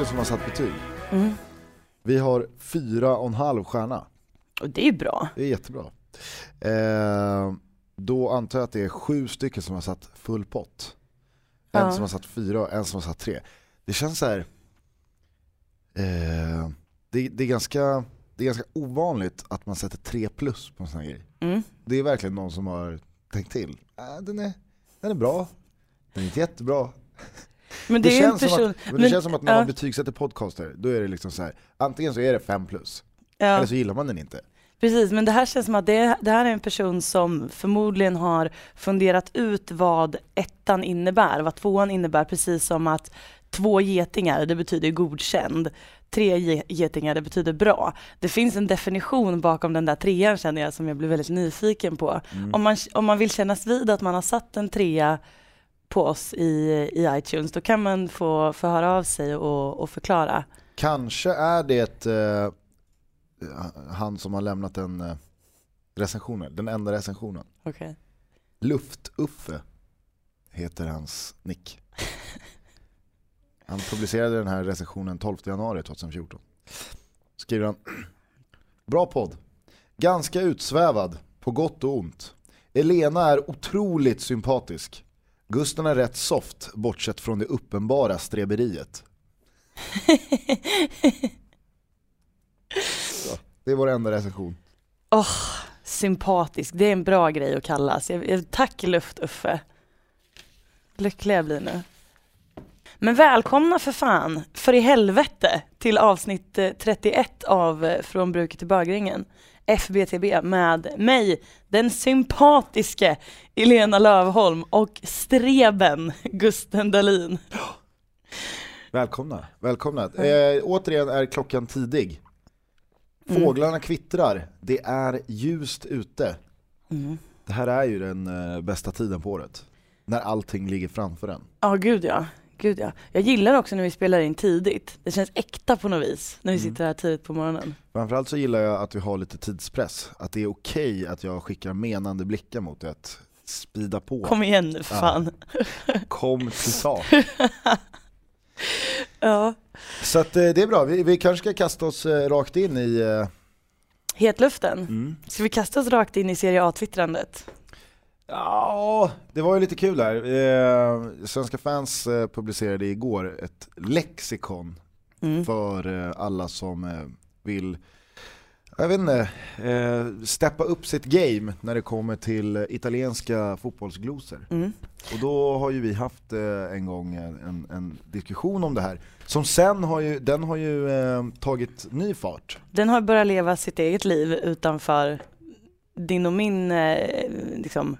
stycken som har satt betyg. Mm. Vi har fyra och en halv stjärna. Och det är bra. Det är jättebra. Eh, då antar jag att det är sju stycken som har satt full pott. En Ja. som har satt fyra och en som har satt tre. Det känns så här. Eh, det, det, är ganska, det är ganska ovanligt att man sätter tre plus på en sån här grej. Mm. Det är verkligen någon som har tänkt till. Äh, den, är, den är bra, den är inte jättebra. Men det, en känns som person... att, men det känns som att när ja, man betygsätter podcaster, då är det liksom så här. antingen så är det fem plus, ja. eller så gillar man den inte. Precis, men det här känns som att det, det här är en person som förmodligen har funderat ut vad ettan innebär, vad tvåan innebär, precis som att två getingar, det betyder godkänd. Tre ge- getingar, det betyder bra. Det finns en definition bakom den där trean känner jag som jag blir väldigt nyfiken på. Mm. Om, man, om man vill kännas vid att man har satt en trea på oss i, i iTunes, då kan man få, få höra av sig och, och förklara. Kanske är det eh, han som har lämnat den eh, recensionen, den enda recensionen. Okay. Luft-Uffe heter hans nick. Han publicerade den här recensionen 12 januari 2014. Skriver han Bra podd. Ganska utsvävad, på gott och ont. Elena är otroligt sympatisk. Gusten är rätt soft, bortsett från det uppenbara streberiet. Så, det är vår enda recension. Sympatisk, det är en bra grej att kallas. Jag, jag, tack Luft-Uffe. Lycklig jag blir nu. Men välkomna för fan, för i helvete, till avsnitt eh, 31 av eh, Från bruket till bögringen. FBTB med mig, den sympatiske Elena Lövholm och streben Gusten Dahlin. Välkomna, välkomna. Eh, återigen är klockan tidig. Mm. Fåglarna kvittrar, det är ljust ute. Mm. Det här är ju den eh, bästa tiden på året. När allting ligger framför en. Ja, gud ja. Gud ja. Jag gillar också när vi spelar in tidigt. Det känns äkta på något vis, när vi Mm. sitter här tidigt på morgonen. Framförallt så gillar jag att vi har lite tidspress. Att det är okej att jag skickar menande blickar mot det. Att spida på. Kom igen nu för Ja. fan. Kom till sak. Ja. Så att, eh, det är bra, vi, vi kanske ska kasta oss eh, rakt in i... Eh, Hetluften. mm. Ska vi kasta oss rakt in i Serie A-twittrandet? Ja, det var ju lite kul här. Eh, Svenska fans eh, publicerade igår ett lexikon Mm. för eh, alla som vill, jag vet inte, eh, steppa upp sitt game när det kommer till italienska fotbollsglosor. Mm. Och då har ju vi haft eh, en gång en, en diskussion om det här, som sen har ju, den har ju eh, tagit ny fart. Den har börjat leva sitt eget liv utanför din och min liksom,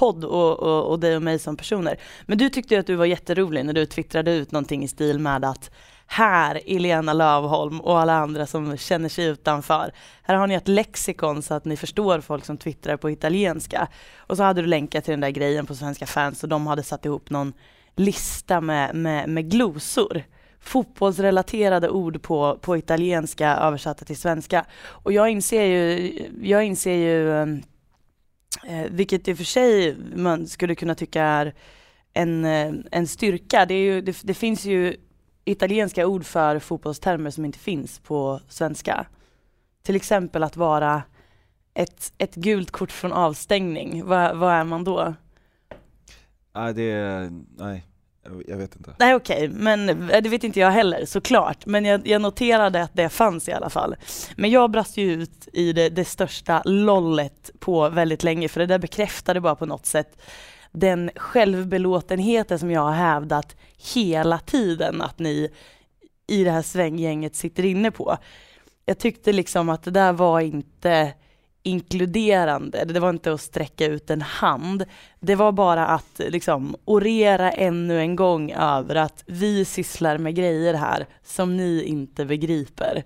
podd och, och, och dig och mig som personer. Men du tyckte ju att du var jätterolig när du twittrade ut någonting i stil med att här Elena Lövholm och alla andra som känner sig utanför. Här har ni ett lexikon så att ni förstår folk som twittrar på italienska. Och så hade du länkat till den där grejen på Svenska fans och de hade satt ihop någon lista med, med, med glosor. Fotbollsrelaterade ord på, på italienska översatta till svenska. Och jag inser ju, jag inser ju ehm, eh, vilket i och för sig man skulle kunna tycka är en, eh, en styrka. Det, är ju, det, det finns ju italienska ord för fotbollstermer som inte finns på svenska. Till exempel att vara ett, ett gult kort från avstängning. Vad, va är man då? Nej, det, nej, jag vet inte. Nej okej, men eh, det vet inte jag heller såklart. Men jag, jag noterade att det fanns i alla fall. Men jag brast ju ut i det, det största lollet på väldigt länge för det där bekräftade bara på något sätt den självbelåtenheten som jag har hävdat hela tiden att ni i det här svänggänget sitter inne på. Jag tyckte liksom att det där var inte inkluderande, det var inte att sträcka ut en hand. Det var bara att liksom orera ännu en gång över att vi sysslar med grejer här som ni inte begriper.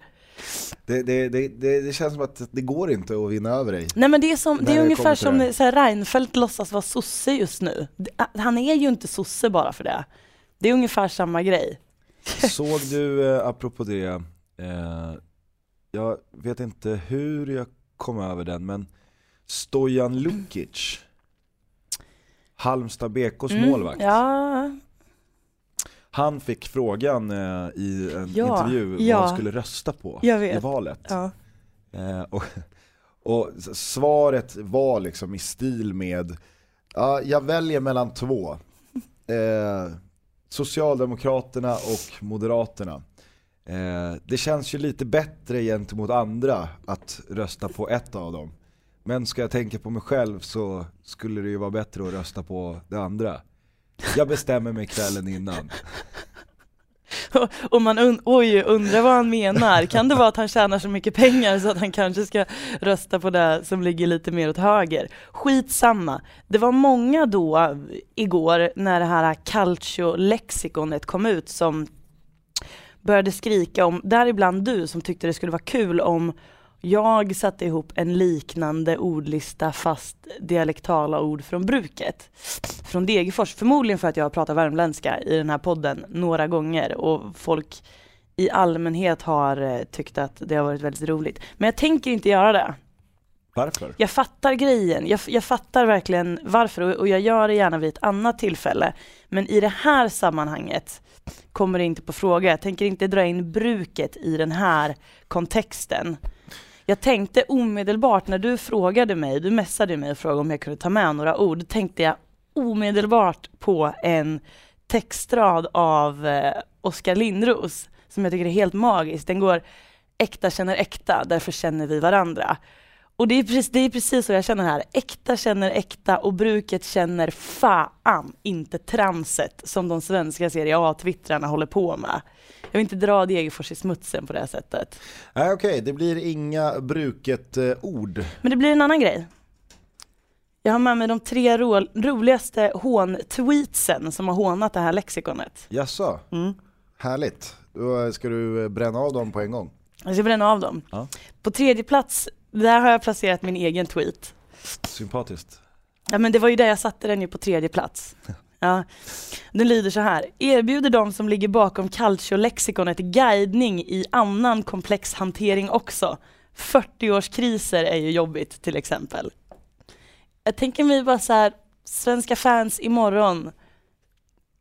Det, det, det, det, känns som att det går inte att vinna över dig. Nej men det är, som, det är ungefär som det. så här, Reinfeldt låtsas vara sosse just nu. Han är ju inte sosse bara för det. Det är ungefär samma grej. Såg du, eh, apropå det, eh, jag vet inte hur jag kom över den, men Stojan Lukic, Halmstad BKs målvakt, Mm, Ja, Han fick frågan eh, i en Ja, intervju ja. vad han skulle rösta på i valet. Ja. Eh, och, och svaret var liksom i stil med, ja, jag väljer mellan två. Eh, Socialdemokraterna och Moderaterna. Eh, det känns ju lite bättre gentemot andra att rösta på ett av dem. Men ska jag tänka på mig själv så skulle det ju vara bättre att rösta på det andra. Jag bestämmer mig kvällen innan. Och man und- oj, undrar vad han menar. Kan det vara att han tjänar så mycket pengar så att han kanske ska rösta på det som ligger lite mer åt höger? Skitsamma. Det var många då igår när det här calcio-lexikonet kom ut som började skrika om, däribland du som tyckte det skulle vara kul om jag satte ihop en liknande ordlista fast dialektala ord från bruket. Från Degerfors, förmodligen för att jag har pratat värmländska i den här podden några gånger och folk i allmänhet har eh, tyckt att det har varit väldigt roligt. Men jag tänker inte göra det. Varför? Jag fattar grejen, jag, jag fattar verkligen varför och, och jag gör det gärna vid ett annat tillfälle. Men i det här sammanhanget kommer det inte på fråga. Jag tänker inte dra in bruket i den här kontexten. Jag tänkte omedelbart när du frågade mig, du messade mig och frågade om jag kunde ta med några ord, tänkte jag omedelbart på en textrad av eh, Oskar Lindros som jag tycker är helt magisk. Den går äkta känner äkta, därför känner vi varandra. Och det är, precis, det är precis så jag känner här. Äkta känner äkta och bruket känner fan inte tramset som de svenska Serie A-twittrarna håller på med. Jag vill inte dra Degerfors i smutsen på det här sättet. Nej okej, det blir inga bruket-ord. Men det blir en annan grej. Jag har med mig de tre ro roligaste hån-tweetsen som har hånat det här lexikonet. Jaså, Mm. härligt. Då ska du eh, bränna av dem på en gång. Jag ska bränna av dem. Ja. På tredje plats, där har jag placerat min egen tweet. Sympatiskt. Ja men det var ju där jag satte den ju på tredje plats. Ja. Den lyder så här. Erbjuder de som ligger bakom Calcio-lexikonet guidning i annan komplex hantering också. 40-årskriser är ju jobbigt till exempel. Jag tänker mig bara så här, svenska fans imorgon.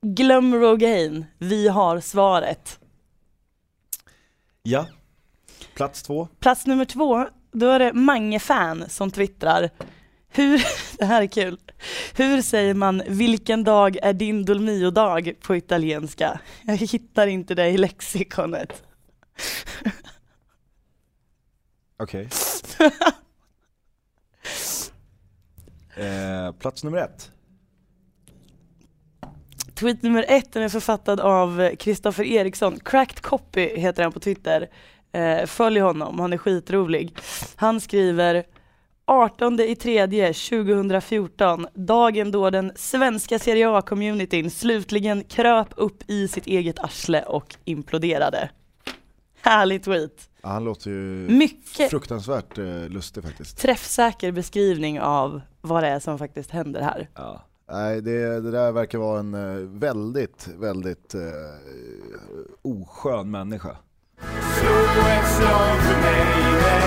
Glöm Rogaine, vi har svaret. Ja, plats två. Plats nummer två, då är det Mange-fan som twittrar. Hur, det här är kul. Hur säger man vilken dag är din Dolmio-dag på italienska? Jag hittar inte det i lexikonet. Okej. eh, plats nummer ett. Tweet nummer ett den är författad av Kristoffer Eriksson. Cracked Copy heter han på Twitter. Eh, följ honom, han är skitrolig. Han skriver 18 i tredje 2014, dagen då den svenska Serie A-communityn slutligen kröp upp i sitt eget arsle och imploderade. Härlig tweet. Ja, han låter ju Mycket fruktansvärt eh, lustig faktiskt. träffsäker beskrivning av vad det är som faktiskt händer här. Ja. Nej, det, det där verkar vara en eh, väldigt, väldigt eh, oskön människa. Slå ett slag för mig med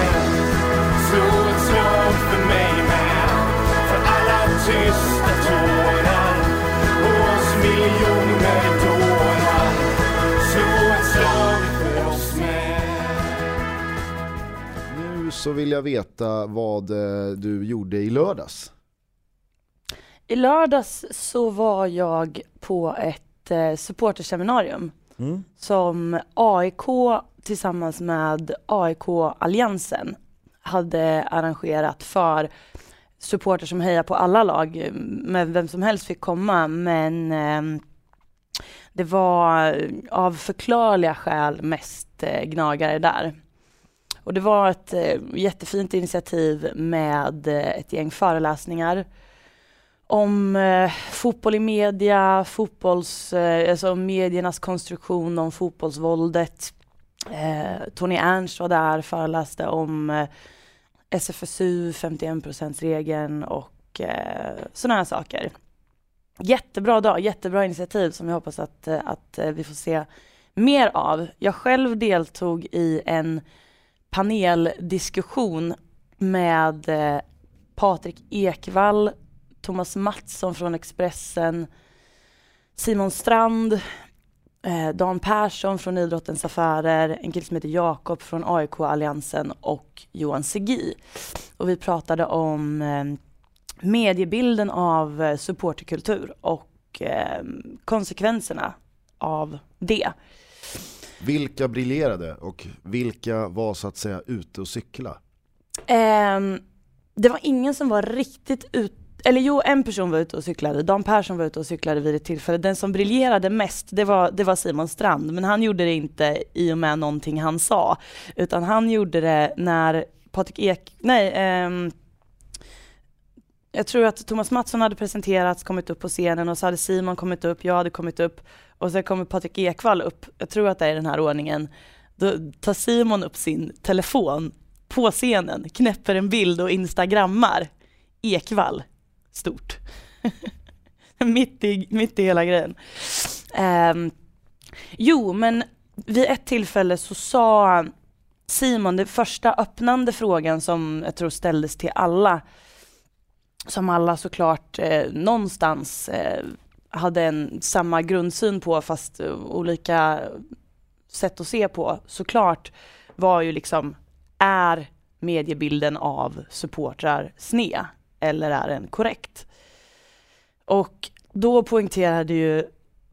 Slå ett slag för mig med För alla tysta tårar Och oss miljoner dårar Slå ett slag för oss med Nu så vill jag veta vad eh, du gjorde i lördags. I lördags så var jag på ett eh, supporterseminarium Mm. som AIK tillsammans med AIK-alliansen hade arrangerat för supporter som hejar på alla lag. Men vem som helst fick komma men eh, det var eh, av förklarliga skäl mest eh, gnagare där. Och det var ett eh, jättefint initiativ med eh, ett gäng föreläsningar om eh, fotboll i media, fotbolls, eh, alltså mediernas konstruktion om fotbollsvåldet. Eh, Tony Ernst var där, föreläste om eh, SFSU, 51%-regeln och eh, sådana här saker. Jättebra dag, jättebra initiativ som jag hoppas att, eh, att eh, vi får se mer av. Jag själv deltog i en paneldiskussion med eh, Patrik Ekvall, Thomas Mattsson från Expressen, Simon Strand, eh, Dan Persson från Idrottens Affärer, en kille som heter Jakob från AIK-alliansen och Johan Segi. Och vi pratade om eh, mediebilden av eh, supporterkultur och eh, konsekvenserna av det. Vilka briljerade och vilka var så att säga ute och cykla? Ehm, det var ingen som var riktigt ute eller jo, en person var ute och cyklade. Dan Persson var ute och cyklade vid ett tillfälle. Den som briljerade mest, det var, det var Simon Strand. Men han gjorde det inte i och med någonting han sa. Utan han gjorde det när Patrik Ek, nej, ehm, jag tror att Thomas Mattsson hade presenterats, kommit upp på scenen och så hade Simon kommit upp, jag hade kommit upp och så kommer Patrik Ekwall upp. Jag tror att det är den här ordningen. Då tar Simon upp sin telefon på scenen, knäpper en bild och instagrammar Ekvall stort. mitt, i, mitt i hela grejen. Um, jo, men vid ett tillfälle så sa Simon, den första öppnande frågan som jag tror ställdes till alla, som alla såklart eh, någonstans eh, hade en samma grundsyn på fast eh, olika sätt att se på såklart var ju liksom är mediebilden av supportrar sned eller är den korrekt? Och då poängterade ju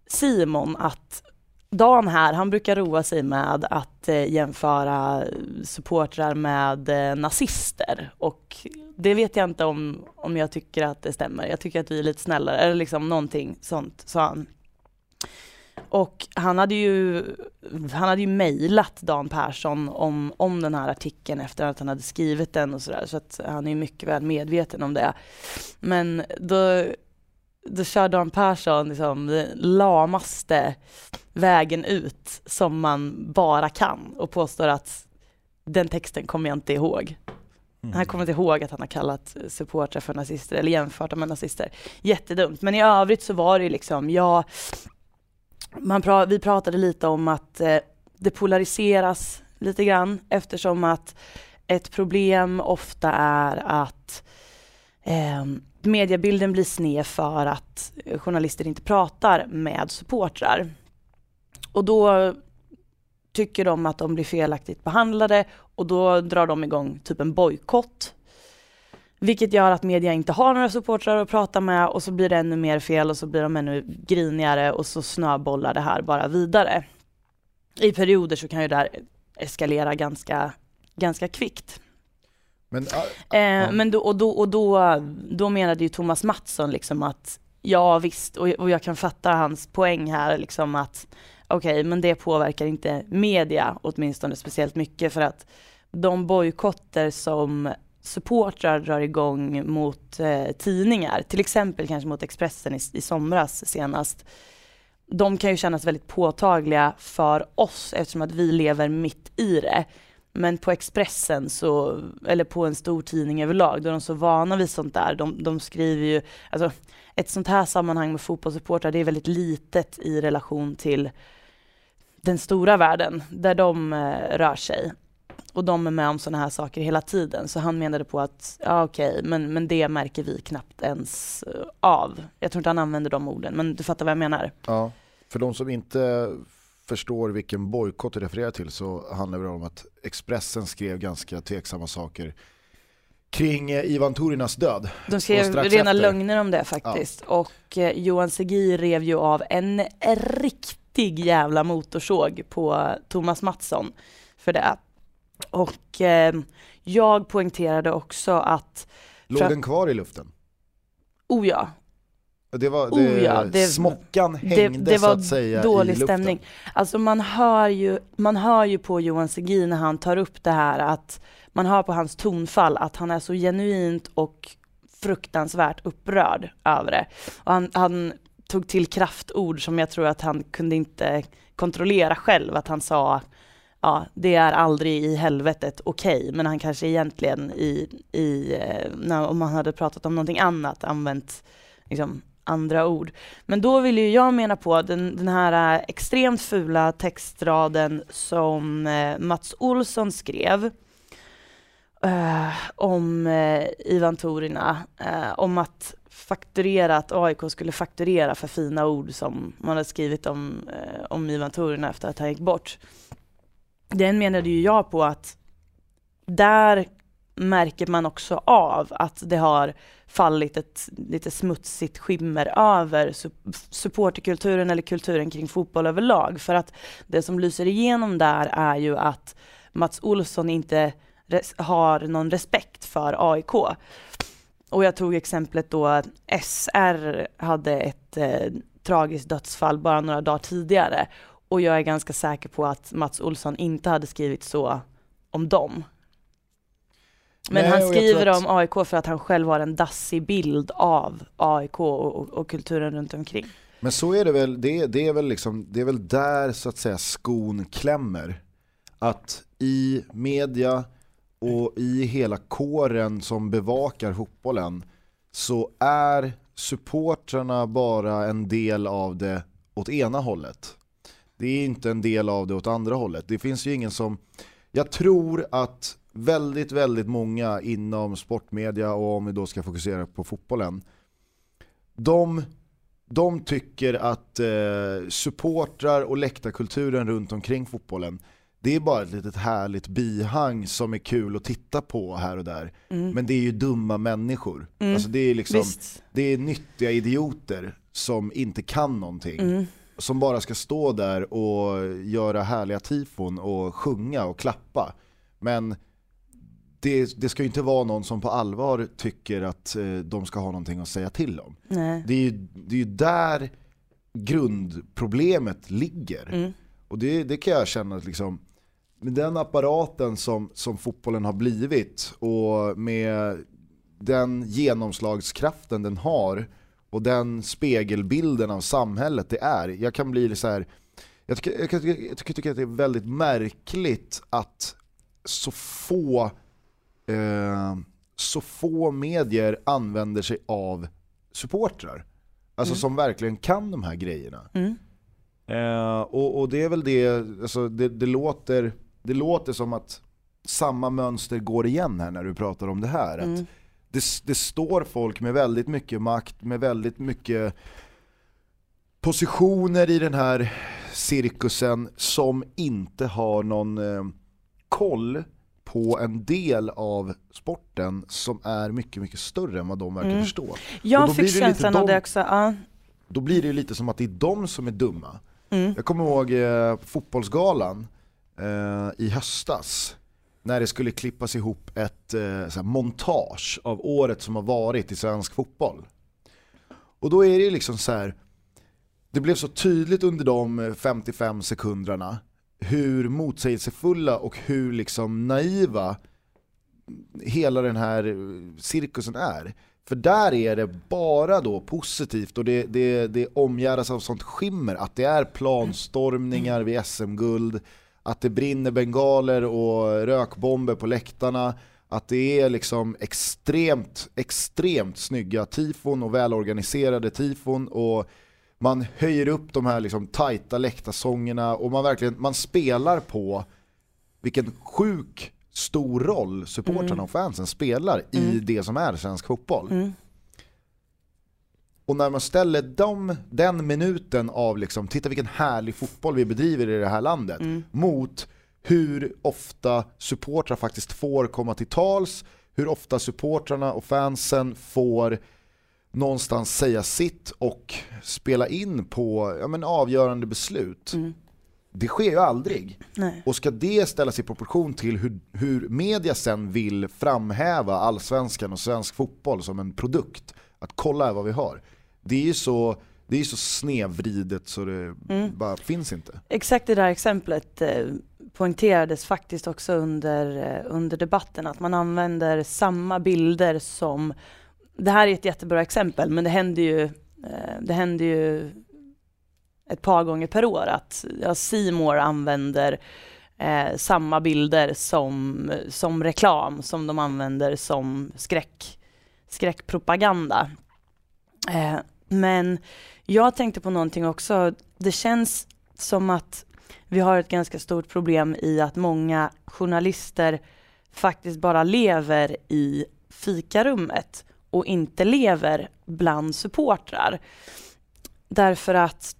Simon att Dan här, han brukar roa sig med att eh, jämföra supportrar med eh, nazister och det vet jag inte om, om jag tycker att det stämmer. Jag tycker att vi är lite snällare, eller liksom någonting sånt sa han. Och han hade ju, han hade ju mejlat Dan Persson om, om den här artikeln efter att han hade skrivit den och sådär, så att han är mycket väl medveten om det. Men då, då kör Dan Persson liksom den lamaste vägen ut som man bara kan och påstår att den texten kommer jag inte ihåg. Mm. Han kommer inte ihåg att han har kallat supportrar för nazister eller jämfört dem med nazister. Jättedumt. Men i övrigt så var det liksom, ja, man pra vi pratade lite om att eh, det polariseras lite grann eftersom att ett problem ofta är att eh, mediebilden blir sned för att journalister inte pratar med supportrar. Och då tycker de att de blir felaktigt behandlade och då drar de igång typ en bojkott vilket gör att media inte har några supportrar att prata med och så blir det ännu mer fel och så blir de ännu grinigare och så snöbollar det här bara vidare. I perioder så kan ju det här eskalera ganska, ganska kvickt. Men, äh, eh, men då, och, då, och då, då menade ju Thomas Mattsson liksom att ja visst, och, och jag kan fatta hans poäng här liksom att okej, okay, men det påverkar inte media åtminstone speciellt mycket för att de bojkotter som supportrar drar igång mot eh, tidningar, till exempel kanske mot Expressen i, i somras senast, de kan ju kännas väldigt påtagliga för oss eftersom att vi lever mitt i det. Men på Expressen, så, eller på en stor tidning överlag, då är de så vana vid sånt där. De, de skriver ju, alltså ett sånt här sammanhang med fotbollssupportrar, det är väldigt litet i relation till den stora världen där de eh, rör sig och de är med om sådana här saker hela tiden. Så han menade på att, ja okej, okay, men, men det märker vi knappt ens eh, av. Jag tror inte han använder de orden, men du fattar vad jag menar. Ja, för de som inte förstår vilken bojkott du refererar till så handlar det om att Expressen skrev ganska tveksamma saker kring eh, Ivan Torinas död. De skrev rena efter. lögner om det faktiskt. Ja. Och eh, Johan Segi rev ju av en riktig jävla motorsåg på Thomas Mattsson för det. Och eh, jag poängterade också att... Låg den kvar i luften? Oh ja. Det var, det, oh ja, det, smockan hängde det, det så att säga dålig i luften. stämning. Alltså man hör, ju, man hör ju på Johan Segin när han tar upp det här att man hör på hans tonfall att han är så genuint och fruktansvärt upprörd över det. Och han, han tog till kraftord som jag tror att han kunde inte kontrollera själv, att han sa ja, det är aldrig i helvetet okej, okay, men han kanske egentligen i, i eh, när, om han hade pratat om någonting annat använt liksom, andra ord. Men då vill ju jag mena på den, den här eh, extremt fula textraden som eh, Mats Olsson skrev eh, om eh, Ivan Torina, eh, om att fakturera, att AIK skulle fakturera för fina ord som man hade skrivit om, eh, om Ivan Torina efter att han gick bort. Den menade ju jag på att där märker man också av att det har fallit ett lite smutsigt skimmer över supporterkulturen eller kulturen kring fotboll överlag. För att det som lyser igenom där är ju att Mats Olsson inte res- har någon respekt för AIK. Och jag tog exemplet då att SR hade ett eh, tragiskt dödsfall bara några dagar tidigare. Och jag är ganska säker på att Mats Olsson inte hade skrivit så om dem. Men Nej, han skriver att- om AIK för att han själv har en dassig bild av AIK och, och, och kulturen runt omkring. Men så är det väl, det, är- det, är väl liksom, det är väl där så att säga skon klämmer. Att i media och i hela kåren som bevakar fotbollen så är supportrarna bara en del av det åt ena hållet. Det är inte en del av det åt andra hållet. Det finns ju ingen som, jag tror att väldigt, väldigt många inom sportmedia och om vi då ska fokusera på fotbollen, de de tycker att eh, supportrar och läktarkulturen runt omkring fotbollen det är bara ett litet härligt bihang som är kul att titta på här och där. Men det är ju dumma människor. Mm. Alltså det, är liksom, Visst. det är nyttiga idioter som inte kan någonting. Mm. Som bara ska stå där och göra härliga tifon och sjunga och klappa. Men det, det ska ju inte vara någon som på allvar tycker att eh, de ska ha någonting att säga till om. Nej. Det är ju, det är ju där grundproblemet ligger. Mm. Och det, det kan jag känna att liksom, med den apparaten som, som fotbollen har blivit och med den genomslagskraften den har och den spegelbilden av samhället det är. Jag kan bli så här. Jag tycker, jag, kan, jag tycker, tycker att det är väldigt märkligt att så få, eh, så få medier använder sig av supportrar. Alltså som verkligen kan de här grejerna. Mm. Eh, och, och det är väl det, alltså det, det, låter, det låter som att samma mönster går igen här när du pratar om det här. Att Mm. Det, det står folk med väldigt mycket makt, med väldigt mycket positioner i den här cirkusen som inte har någon eh, koll på en del av sporten som är mycket, mycket större än vad de verkar Mm. förstå. Jag fick känslan av de- det också. Ja. Då blir det ju lite som att det är de som är dumma. Mm. Jag kommer ihåg eh, fotbollsgalan eh, i höstas när det skulle klippas ihop ett eh, så här, montage av året som har varit i svensk fotboll. Och då är det ju liksom så här. det blev så tydligt under de eh, 55 sekunderna hur motsägelsefulla och hur liksom naiva hela den här eh, cirkusen är. För där är det bara då positivt och det, det, det omgärdas av sånt skimmer att det är planstormningar vid SM-guld, att det brinner bengaler och rökbomber på läktarna, att det är liksom extremt, extremt snygga tifon och välorganiserade tifon och man höjer upp de här liksom tajta läktarsångerna och man verkligen, man spelar på vilken sjuk stor roll supportrarna och fansen spelar i det som är svensk fotboll. Mm. Och när man ställer dem, den minuten av liksom, titta vilken härlig fotboll vi bedriver i det här landet, mot hur ofta supportrar faktiskt får komma till tals, hur ofta supportrarna och fansen får någonstans säga sitt och spela in på ja, men avgörande beslut. Det sker ju aldrig. Nej. Och ska det ställas i proportion till hur, hur media sen vill framhäva allsvenskan och svensk fotboll som en produkt, att kolla vad vi har. Det är ju så, det är så snedvridet så det bara finns inte. Exakt det där exemplet eh, poängterades faktiskt också under, eh, under debatten, att man använder samma bilder som, det här är ett jättebra exempel, men det händer ju, eh, det händer ju ett par gånger per år att ja, More använder samma bilder som, som reklam, som de använder som skräck, skräckpropaganda. Men jag tänkte på någonting också, det känns som att vi har ett ganska stort problem i att många journalister faktiskt bara lever i fikarummet och inte lever bland supportrar. Därför att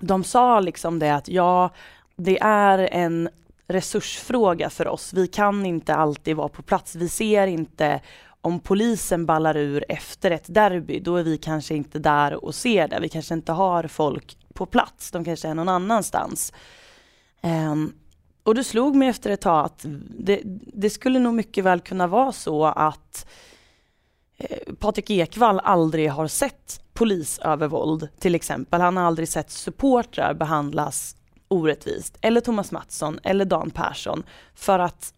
de sa liksom det att ja, det är en resursfråga för oss. Vi kan inte alltid vara på plats. Vi ser inte om polisen ballar ur efter ett derby, då är vi kanske inte där och ser det. Vi kanske inte har folk på plats, de kanske är någon annanstans. Um, och det slog mig efter ett tag att det, det skulle nog mycket väl kunna vara så att eh, Patrik Ekwall aldrig har sett polisövervåld till exempel. Han har aldrig sett supportrar behandlas orättvist. Eller Thomas Mattsson eller Dan Persson. För att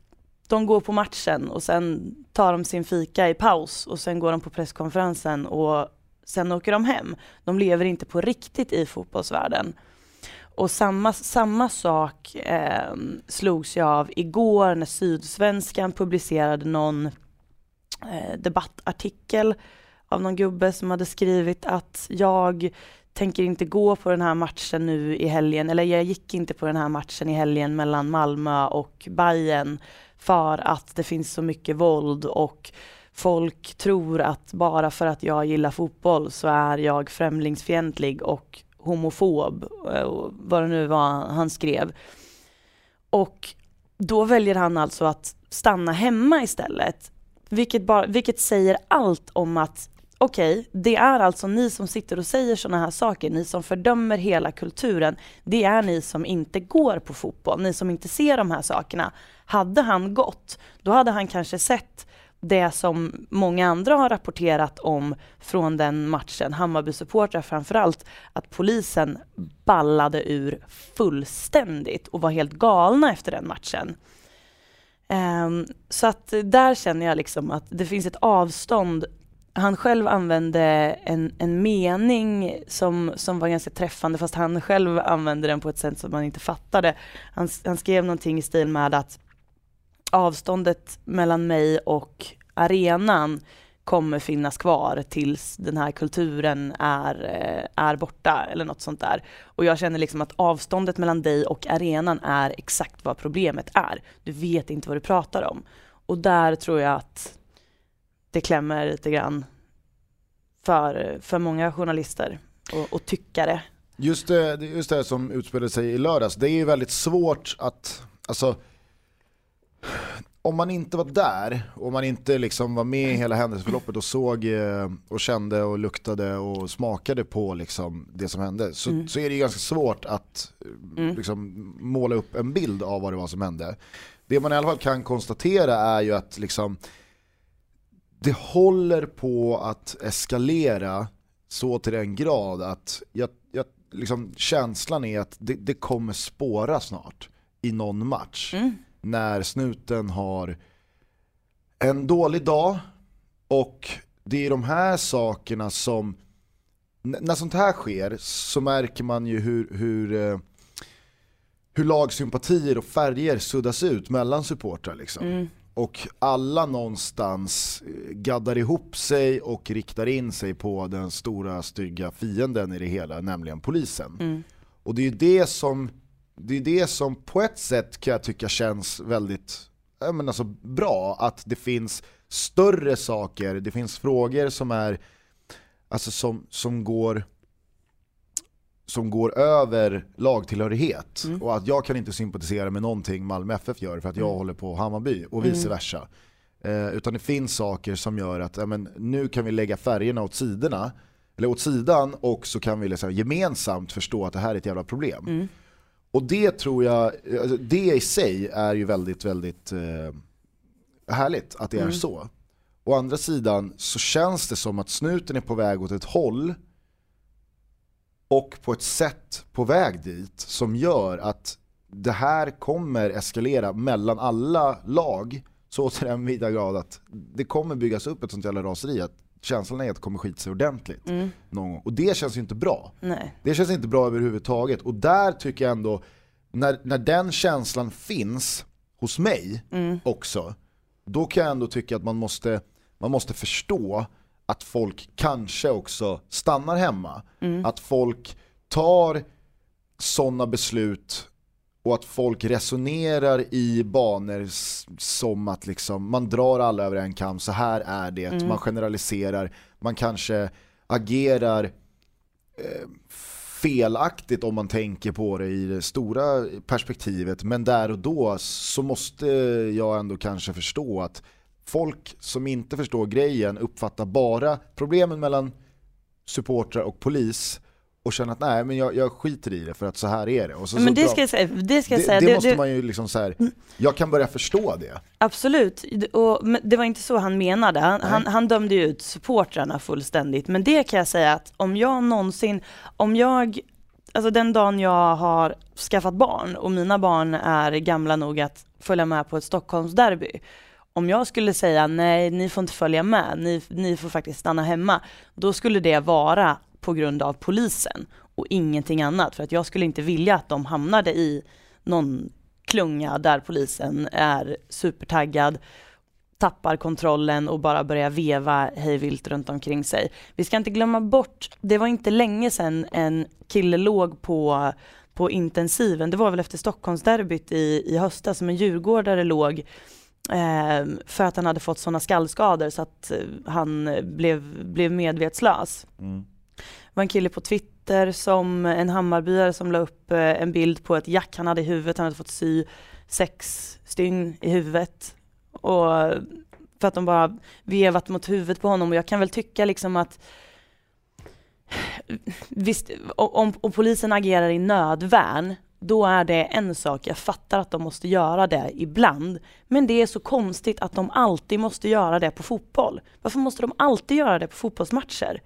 de går på matchen och sen tar de sin fika i paus och sen går de på presskonferensen och sen åker de hem. De lever inte på riktigt i fotbollsvärlden. Och samma, samma sak eh, slogs jag av igår när Sydsvenskan publicerade någon eh, debattartikel av någon gubbe som hade skrivit att jag tänker inte gå på den här matchen nu i helgen, eller jag gick inte på den här matchen i helgen mellan Malmö och Bayern för att det finns så mycket våld och folk tror att bara för att jag gillar fotboll så är jag främlingsfientlig och homofob, eh, vad det nu var han skrev. Och då väljer han alltså att stanna hemma istället. Vilket, bara, vilket säger allt om att okej, okay, det är alltså ni som sitter och säger sådana här saker, ni som fördömer hela kulturen, det är ni som inte går på fotboll, ni som inte ser de här sakerna. Hade han gått, då hade han kanske sett det som många andra har rapporterat om från den matchen, Hammarby-supportrar framförallt, att polisen ballade ur fullständigt och var helt galna efter den matchen. Um, så att där känner jag liksom att det finns ett avstånd han själv använde en, en mening som, som var ganska träffande fast han själv använde den på ett sätt som man inte fattade. Han, han skrev någonting i stil med att avståndet mellan mig och arenan kommer finnas kvar tills den här kulturen är, eh, är borta eller något sånt där. Och jag känner liksom att avståndet mellan dig och arenan är exakt vad problemet är. Du vet inte vad du pratar om. Och där tror jag att det klämmer lite grann för, för många journalister och, och tyckare. Just det, just det som utspelade sig i lördags, det är ju väldigt svårt att, alltså om man inte var där och man inte liksom var med i hela händelseförloppet och såg eh, och kände och luktade och smakade på liksom det som hände så, mm. så är det ganska svårt att mm. liksom måla upp en bild av vad det var som hände. Det man i alla fall kan konstatera är ju att liksom det håller på att eskalera så till den grad att jag, jag, liksom, känslan är att det, det kommer spåra snart i någon match. Mm. När snuten har en dålig dag och det är de här sakerna som, när sånt här sker så märker man ju hur, hur, eh, hur lagsympatier och färger suddas ut mellan supportrar. Liksom. Mm och alla någonstans eh, gaddar ihop sig och riktar in sig på den stora stygga fienden i det hela, nämligen polisen. Mm. Och det är det som, det är det som på ett sätt kan jag tycka känns väldigt men alltså, bra, att det finns större saker, det finns frågor som är alltså som, som går som går över lagtillhörighet mm. och att jag kan inte sympatisera med någonting Malmö FF gör för att jag mm. håller på Hammarby och vice mm. versa. Eh, utan det finns saker som gör att ja, men, nu kan vi lägga färgerna åt sidorna eller åt sidan och så kan vi liksom gemensamt förstå att det här är ett jävla problem. Mm. Och det tror jag, alltså, det i sig är ju väldigt, väldigt eh, härligt att det är mm. så. Å andra sidan så känns det som att snuten är på väg åt ett håll och på ett sätt på väg dit som gör att det här kommer eskalera mellan alla lag så till den vida grad att det kommer byggas upp ett sånt jävla raseri att känslan är att det kommer skita sig ordentligt mm. någon gång. Och det känns ju inte bra. Nej. Det känns inte bra överhuvudtaget. Och där tycker jag ändå, när, när den känslan finns hos mig mm. också, då kan jag ändå tycka att man måste, man måste förstå att folk kanske också stannar hemma. Mm. Att folk tar sådana beslut och att folk resonerar i banor som att liksom, man drar alla över en kam, så här är det, Mm. man generaliserar, man kanske agerar eh, felaktigt om man tänker på det i det stora perspektivet, men där och då så måste jag ändå kanske förstå att folk som inte förstår grejen uppfattar bara problemen mellan supportrar och polis och känner att nej men jag, jag skiter i det för att så här är det. Och så, Men så det ska jag säga, det ska jag det, säga. det det- måste det- man ju liksom så här, jag kan börja förstå det. Absolut, och, det var inte så han menade. Han, han dömde ju ut supportrarna fullständigt. Men det kan jag säga att om jag någonsin, om jag, alltså den dagen jag har skaffat barn och mina barn är gamla nog att följa med på ett Stockholmsderby. Om jag skulle säga nej, ni får inte följa med, ni, ni får faktiskt stanna hemma. Då skulle det vara på grund av polisen och ingenting annat. För att jag skulle inte vilja att de hamnade i någon klunga där polisen är supertaggad, tappar kontrollen och bara börjar veva hejvilt runt omkring sig. Vi ska inte glömma bort, det var inte länge sedan en kille låg på, på intensiven, det var väl efter Stockholmsderbyt i, i höstas som en djurgårdare låg för att han hade fått sådana skallskador så att eh, han eh, blev, blev medvetslös. Det var en kille på Twitter som, en Hammarbyare som la upp eh, en bild på ett jack han hade i huvudet. Han hade fått sy sex stygn i huvudet. Och för att de bara vevat mot huvudet på honom. Och jag kan väl tycka liksom att visst, om, om polisen agerar i nödvärn, då är det en sak. Jag fattar att de måste göra det ibland. Men det är så konstigt att de alltid måste göra det på fotboll. Varför måste de alltid göra det på fotbollsmatcher?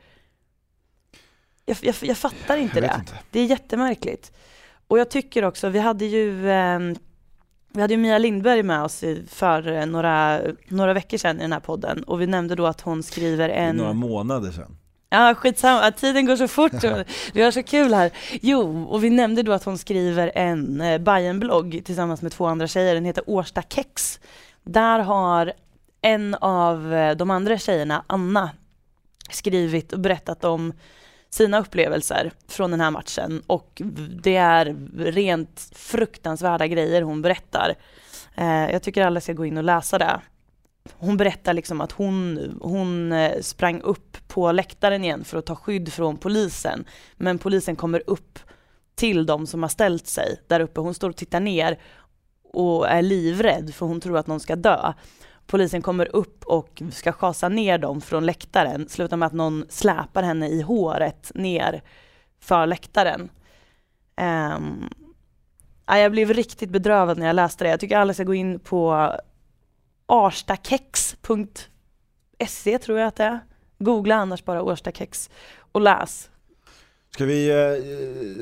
Jag, jag, jag fattar inte Jag det. inte. Det är jättemärkligt. Och jag tycker också, vi hade ju eh, vi hade ju Mia Lindberg med oss för eh, några, några veckor sedan i den här podden och vi nämnde då att hon skriver en... Några månader sedan. Ja, skitsamma, tiden går så fort och vi har så kul här. Jo, och vi nämnde då att hon skriver en eh, Bajen-blogg tillsammans med två andra tjejer, den heter Årsta Kex. Där har en av eh, de andra tjejerna, Anna, skrivit och berättat om sina upplevelser från den här matchen och det är rent fruktansvärda grejer hon berättar. Eh, jag tycker alla ska gå in och läsa det. Hon berättar liksom att hon, hon eh, sprang upp på läktaren igen för att ta skydd från polisen. Men polisen kommer upp till de som har ställt sig där uppe. Hon står och tittar ner och är livrädd för hon tror att någon ska dö. Polisen kommer upp och ska schasa ner dem från läktaren. Slutar med att någon släpar henne i håret ner för läktaren. Um, jag blev riktigt bedrövad när jag läste det. Jag tycker alla ska gå in på arstakex.se tror jag att det är. Googla annars bara Årstakex och läs. Ska vi eh,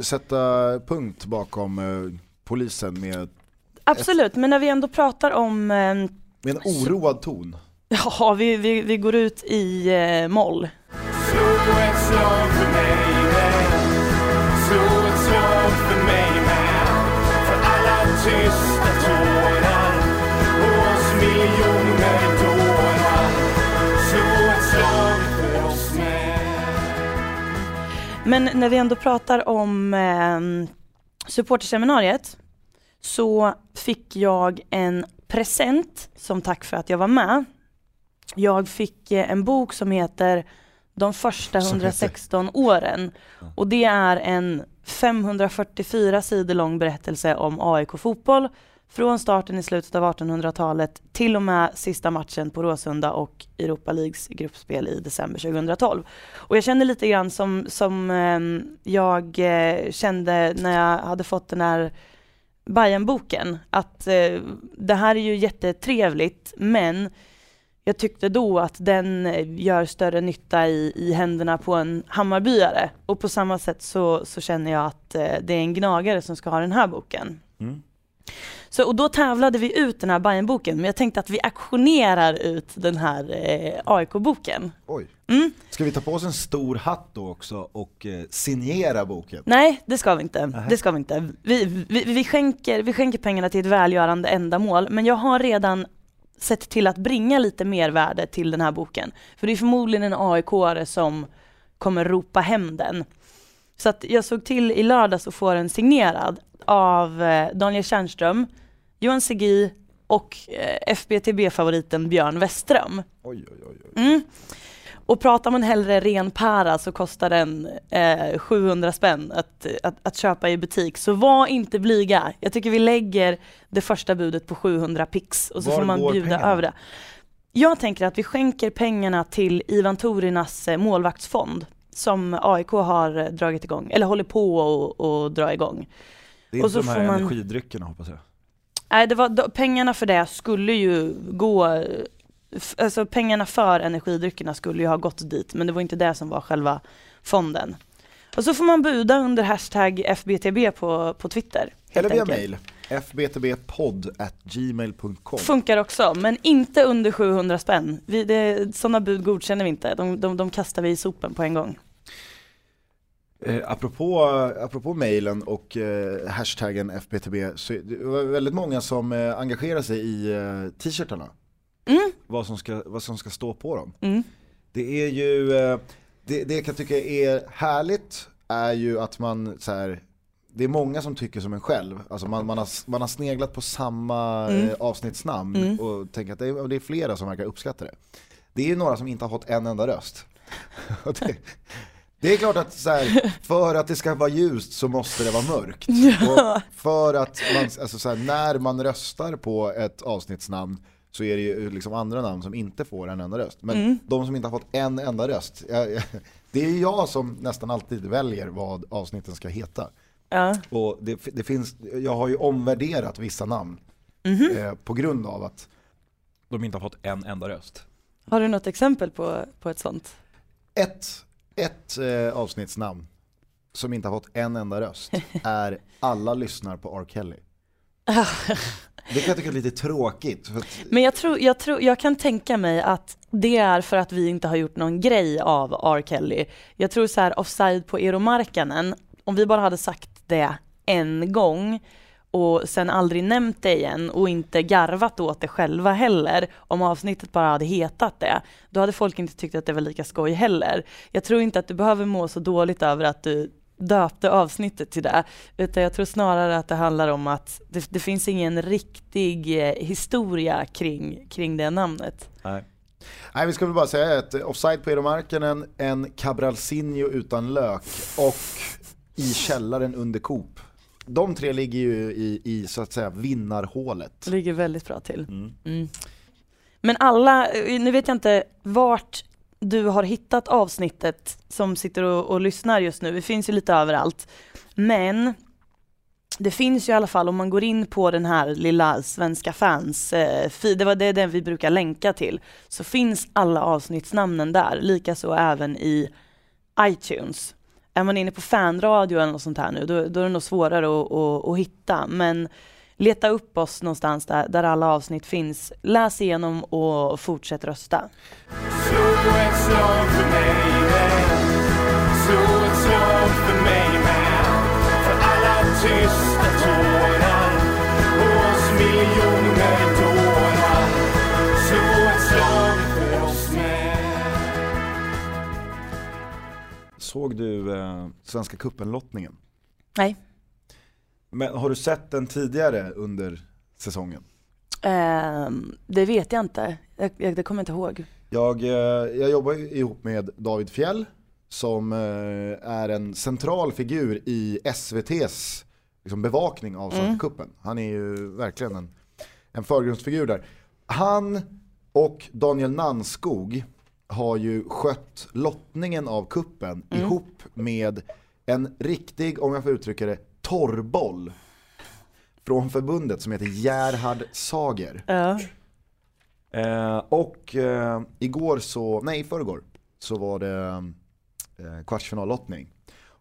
sätta punkt bakom eh, polisen med, Absolut, men när vi ändå pratar om, eh, med en oroad ton? ja vi, vi, vi går ut i eh, moll. Slå ett slag för mig med Slå ett slag för mig med För alla tysta Men när vi ändå pratar om eh, supporterseminariet så fick jag en present som tack för att jag var med. Jag fick eh, en bok som heter De första Som heter? 116 åren och det är en 544 sidor lång berättelse om AIK fotboll från starten i slutet av 1800-talet till och med sista matchen på Råsunda och Europa Leagues gruppspel i december 2012. Och jag känner lite grann som, som ehm, eh, jag kände när jag hade fått den här Bajenboken. att eh, det här är ju jättetrevligt men jag tyckte då att den eh, gör större nytta i, i händerna på en Hammarbyare och på samma sätt så, så känner jag att eh, det är en gnagare som ska ha den här boken. Mm. Så, och då tävlade vi ut den här Bajen-boken men jag tänkte att vi aktionerar ut den här eh, AIK-boken. Oj. Mm. Ska vi ta på oss en stor hatt då också och eh, signera boken? Nej, det ska vi inte. Det ska vi inte. Vi, vi, vi, skänker, vi skänker pengarna till ett välgörande ändamål, men jag har redan sett till att bringa lite mervärde till den här boken. För det är förmodligen en AIK-are som kommer ropa hem den. Så att jag såg till i lördags att få den signerad av eh, Daniel Tjärnström, Johan Segi och eh, FBTB-favoriten Björn Westström. Oj, oj, oj. oj. Mm. Och pratar man hellre ren para så kostar den eh, 700 spänn att, att, att köpa i butik. Så var inte blyga. Jag tycker vi lägger det första budet på 700 pix och så Var får man bjuda pengarna? över det. Jag tänker att vi skänker pengarna till Ivan Torinas eh, målvaktsfond som AIK har dragit igång, eller håller på att och dra igång. Det är Och så inte de här man- energidryckerna hoppas jag. Nej, det var, då, pengarna för det skulle ju gå, alltså pengarna för energidryckerna skulle ju ha gått dit, men det var inte det som var själva fonden. Och så får man buda under hashtag FBTB på, på Twitter. Eller via enkelt. mail, fbtbpodd.gmail.com Funkar också, men inte under 700 spänn. Vi, det, sådana bud godkänner vi inte, de, de, de kastar vi i sopen på en gång. Eh, apropå, apropå mailen och eh, hashtaggen FBTB, så det var väldigt många som eh, engagerar sig i eh, t-shirtarna. Mm, Vad som, ska, vad som ska stå på dem. mm, Det är ju, eh, det, det jag kan tycka är härligt är ju att man så här, det är många som tycker som en själv. Alltså man, man, har, man har sneglat på samma Mm. eh, avsnittsnamn Mm. och tänker att det är, det är flera som verkar uppskatta det. Det är ju några som inte har fått en enda röst. Det, är klart att så här, för att det ska vara ljust så måste det vara mörkt. Och för att man, alltså så här, när man röstar på ett avsnittsnamn så är det ju liksom andra namn som inte får en enda röst. Men Mm. de som inte har fått en enda röst, jag, jag, det är ju jag som nästan alltid väljer vad avsnitten ska heta. ja. Och det, det finns, jag har ju omvärderat vissa namn Mhm. eh, på grund av att de inte har fått en enda röst. Har du något exempel på, på ett sånt? Ett, ett eh, avsnittsnamn som inte har fått en enda röst är Alla lyssnar på R. Kelly. Det kan jag tycka är lite tråkigt. Men jag tror, jag tror, jag kan tänka mig att det är för att vi inte har gjort någon grej av R. Kelly. Jag tror så här, offside på Eero Markkanen, om vi bara hade sagt det en gång och sen aldrig nämnt det igen och inte garvat åt det själva heller, om avsnittet bara hade hetat det, då hade folk inte tyckt att det var lika skoj heller. Jag tror inte att du behöver må så dåligt över att du döpte avsnittet till det, utan jag tror snarare att det handlar om att det, det finns ingen riktig eh, historia kring, kring det namnet. nej. nej, vi ska väl bara säga att offside på Eero en en Cabralsinho utan lök och i källaren under Coop. De tre ligger ju i, i så att säga vinnarhålet. Ligger väldigt bra till. Mm. Mm. Men alla, eh, nu vet jag inte vart du har hittat avsnittet som sitter och, och lyssnar just nu. Det finns ju lite överallt. Men det finns ju i alla fall om man går in på den här lilla svenska fans, eh, det var det den vi brukar länka till, så finns alla avsnittsnamnen där, likaså även i iTunes. Är man inne på fanradio eller något sånt här nu, då, då är det nog svårare att, att, att hitta. Men leta upp oss någonstans där, där alla avsnitt finns. Läs igenom och fortsätt rösta. Slå ett slag för mig med Slå ett slag för mig med För alla tysta Såg du eh, Svenska cupen-lottningen? Nej. Men har du sett den tidigare under säsongen? Ehm, det vet jag inte. Jag, jag, det kommer jag inte ihåg. Jag, eh, jag jobbar ihop med David Fjell som eh, är en central figur i SVT's liksom, bevakning av Svenska Mm. cupen. Han är ju verkligen en, en förgrundsfigur där. Han och Daniel Nanskog har ju skött lottningen av kuppen Mm. ihop med en riktig, om jag får uttrycka det, torrboll från förbundet som heter Gerhard Sager. Ja. Eh, och eh, igår så, nej förrgår, så var det eh, kvartsfinallottning.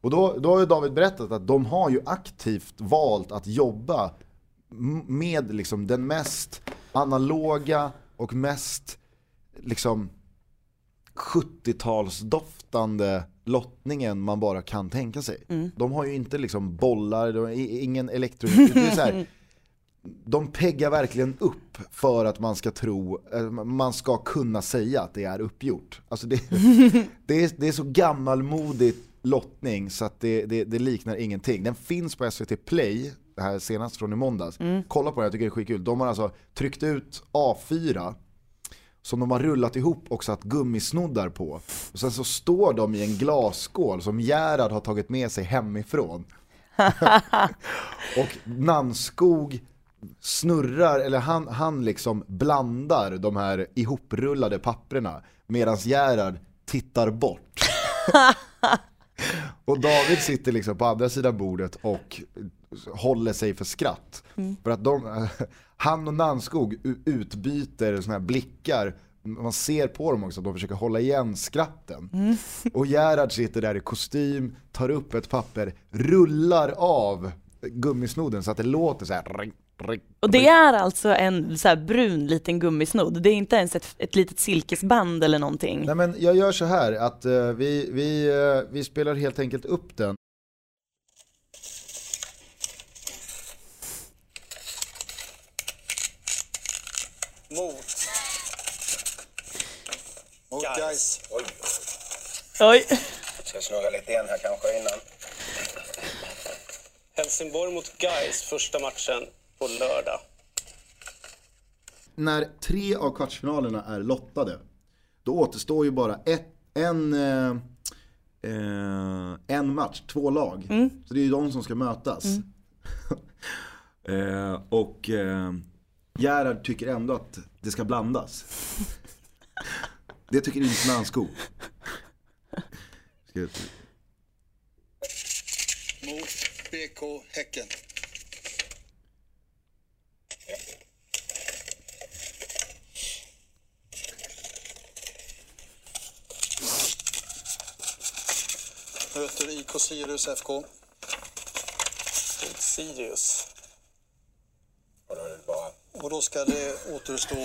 Och då, då har ju David berättat att de har ju aktivt valt att jobba med liksom den mest analoga och mest liksom 70-talsdoftande lottningen man bara kan tänka sig. Mm. De har ju inte liksom bollar, de har ingen elektronik. Det är så här, de peggar verkligen upp för att man ska tro, eh, man ska kunna säga att det är uppgjort. Alltså det, det, är, det är så gammalmodigt lottning så att det, det, det liknar ingenting. Den finns på SVT Play, det här senast från i måndags. Kolla på det, jag tycker det är skitkul. De har alltså tryckt ut A4 som de har rullat ihop och satt gummisnoddar på. Och sen så står de i en glasskål som Gerhard har tagit med sig hemifrån. och Nannskog snurrar, eller han, han liksom blandar de här ihoprullade papperna medan Gerhard tittar bort. och David sitter liksom på andra sidan bordet och håller sig för skratt. För att de, han och Nannskog u- utbyter såna här blickar, man ser på dem också att de försöker hålla igen skratten. Och Gerhard sitter där i kostym, tar upp ett papper, rullar av gummisnoden så att det låter så här. Och det är alltså en så brun liten gummisnodd, det är inte ens ett, ett litet silkesband eller någonting. Nej men jag gör så här att eh, vi, vi, eh, vi spelar helt enkelt upp den. Mot Mot. Gais. Oj, Oj. ska snurra lite igen här kanske innan. Helsingborg mot Gais första matchen på lördag. När tre av kvartsfinalerna är lottade, då återstår ju bara ett, en, eh, eh, en match, två lag. Så det är ju de som ska mötas. eh, och eh, Gerhard tycker ändå att det ska blandas. det tycker inte jag- Mot BK Häcken. Möter IK Sirius FK. Sirius. Och då är det bara... Och då ska det återstå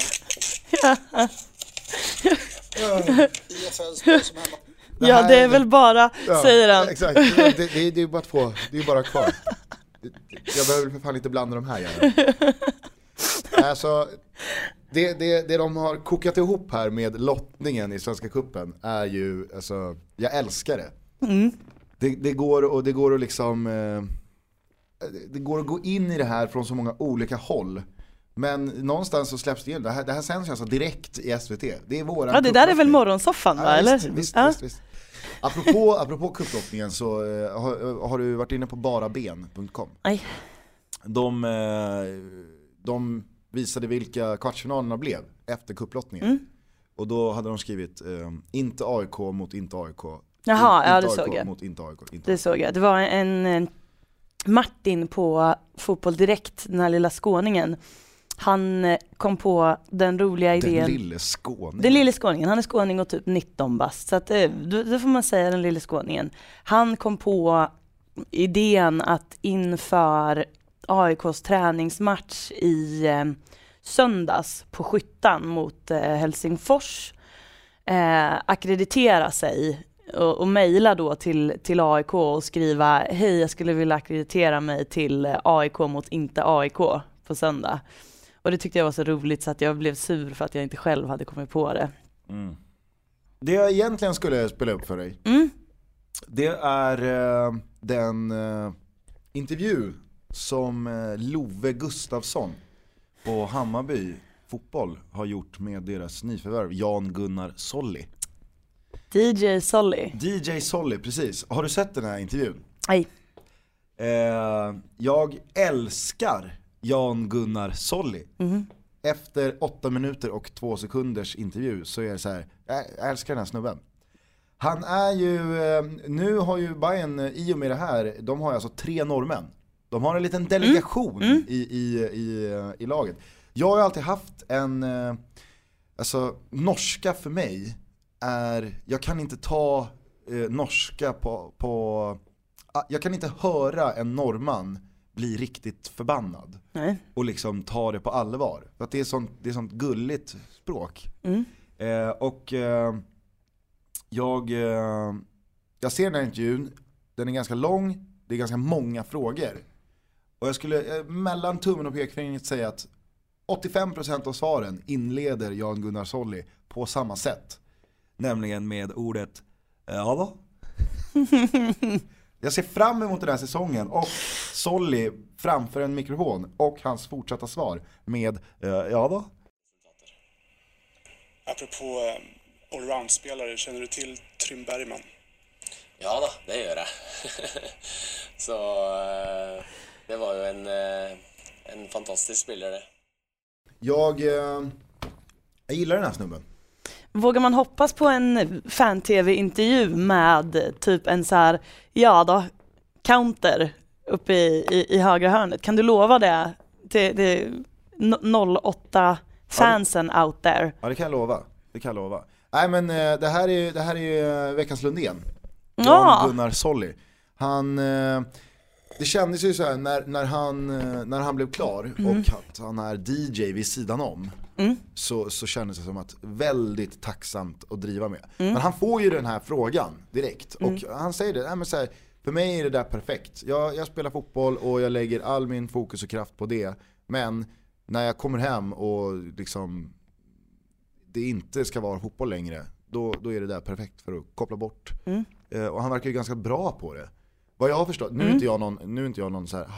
IFL spelar som hemma. Ja här- det är väl bara, Ja, säger han. Exakt, det, det, det, är bara två, det är bara kvar. Jag behöver för fan inte blanda de här Gerhard. Alltså, det, det, det de har kokat ihop här med lottningen i Svenska Cupen är ju, alltså, jag älskar det. Det, det, går, och det går att liksom, eh, det går att gå in i det här från så många olika håll. Men någonstans så släpps det in, det här, det här sänds ju alltså direkt i SVT. Det är våran Ja det där är väl morgonsoffan va, Ja, eller? Visst, visst, ja. visst, visst. Apropå, apropå kupplottningen så eh, har, har du varit inne på baraben.com. Nej. De, eh, de visade vilka kvartsfinalerna blev efter kupplottningen. Mm. Och då hade de skrivit eh, inte AIK mot inte AIK. Jaha, In- ja, inte det AIK såg jag. Mot inte AIK. Inte Det AIK. såg jag. Det var en, en Martin på Fotboll Direkt, den här lilla skåningen. Han eh, kom på den roliga idén. Den lille skåningen. Den lille skåningen, han är skåning och typ 19 bast. Så att, eh, då, då får man säga den lille skåningen. Han kom på idén att inför AIKs träningsmatch i eh, söndags på Skyttan mot eh, Helsingfors eh, akkreditera sig och, och mejla då till, till AIK och skriva hej jag skulle vilja akkreditera mig till AIK mot inte AIK på söndag. Och det tyckte jag var så roligt så att jag blev sur för att jag inte själv hade kommit på det. Mm. Det jag egentligen skulle spela upp för dig, Mm. det är eh, den eh, intervju som eh, Love Gustafsson på Hammarby fotboll har gjort med deras nyförvärv Jan Gunnar Solli. DJ Solly. DJ Solli, precis. Har du sett den här intervjun? Nej. Eh, jag älskar Jan Gunnar Solli. Mhm. Efter åtta minuter och två sekunders intervju så är det så här, jag älskar den här snubben. Han är ju, eh, nu har ju Bayern eh, i och med det här, de har alltså tre norrmän. De har en liten delegation I, i, i, eh, i laget. Jag har ju alltid haft en, alltså norska för mig är, jag kan inte ta eh, norska på, på, ah, jag kan inte höra en norrman bli riktigt förbannad Nej. och liksom ta det på allvar. För att det är sånt, det är sånt gulligt språk. Mm. Eh, och eh, jag, eh, jag ser den här intervjun, den är ganska lång, det är ganska många frågor. Och jag skulle eh, mellan tummen och pekfingret säga att 85% av svaren inleder Jan Gunnar Solli på samma sätt. Nämligen med ordet ja då. Jag ser fram emot den här säsongen och Solly framför en mikrofon och hans fortsatta svar med eh, ja då? Apropå eh, allround-spelare, känner du till Trym Bergman? Ja då, det gör jag. Så eh, det var ju en, eh, en fantastisk spelare. Jag, eh, jag gillar den här snubben. Vågar man hoppas på en fan-tv-intervju med typ en så här, ja då, counter uppe i, i, i högra hörnet? Kan du lova det till, till no- 08-fansen out there? Ja det kan jag lova. Det kan jag lova. Nej men eh, det här är, det här är ju eh, veckans Lundén. Jan Ja, Gunnar Solly. Han, eh, det kändes ju så här när, när, han, när han blev klar och att han är DJ vid sidan om. Mm. Så, så kändes det som att väldigt tacksamt att driva med. Men han får ju den här frågan direkt och han säger det, men så här, för mig är det där perfekt. Jag, jag spelar fotboll och jag lägger all min fokus och kraft på det. Men när jag kommer hem och liksom det inte ska vara fotboll längre, då, då är det där perfekt för att koppla bort. Mm. Eh, och han verkar ju ganska bra på det. Vad jag har förstått, nu är inte jag någon, nu är inte jag någon så här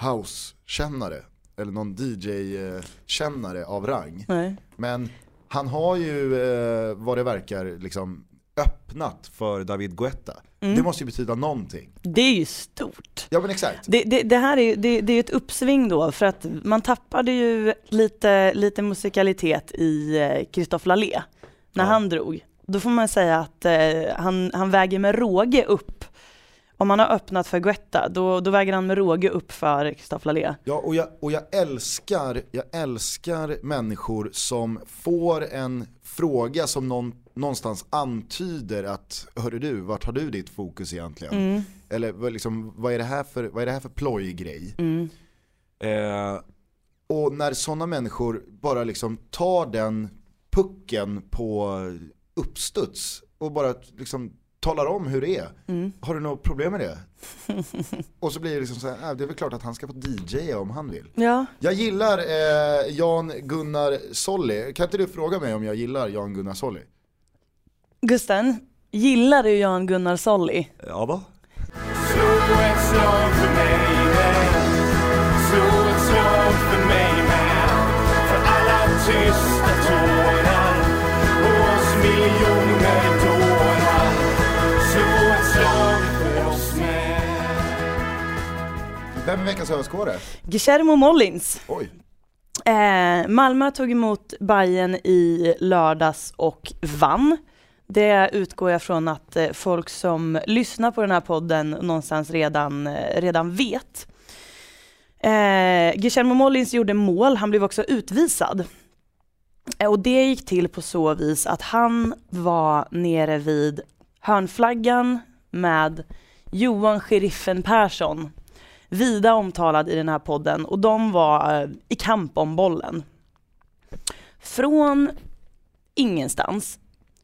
house-kännare, eller någon DJ-kännare av rang. nej. Men han har ju, eh, vad det verkar, liksom öppnat för David Guetta. Mm. Det måste ju betyda någonting. Det är ju stort. Ja men exakt. Det, det, det här är ju det, det är ett uppsving då för att man tappade ju lite, lite musikalitet i eh, Christophe Lallé när Ja. han drog. Då får man säga att eh, han, han väger med råge upp. Om man har öppnat för Guetta, då, då väger han med råge upp för Christophe Lallé. Ja, och jag, och jag, älskar, jag älskar människor som får en fråga som någon, någonstans antyder att Hörru du, vart har du ditt fokus egentligen? Mm. Eller liksom, vad, är det här för, vad är det här för plojgrej? Mm. Eh, och när sådana människor bara liksom tar den pucken på uppstuds och bara liksom talar om hur det är. Mm. Har du något problem med det? och så blir det liksom så här, äh, det är väl klart att han ska få DJa om han vill. Ja, Jag gillar eh, Jan Gunnar Solly. Kan inte du fråga mig om jag gillar Jan Gunnar Solly? Gusten, gillar du Jan Gunnar Solly? Ja va? Slå ett slag för mig med Slå ett slag för mig med För alla tysta Vem är veckans överskådare? Guillermo Mollins. Oj. Eh, Malmö tog emot Bayern i lördags och vann. Det utgår jag från att eh, folk som lyssnar på den här podden någonstans redan, eh, redan vet. Eh, Guillermo Mollins gjorde mål, han blev också utvisad. Eh, och det gick till på så vis att han var nere vid hörnflaggan med Johan Sheriffen Persson vida omtalad i den här podden och de var eh, i kamp om bollen. Från ingenstans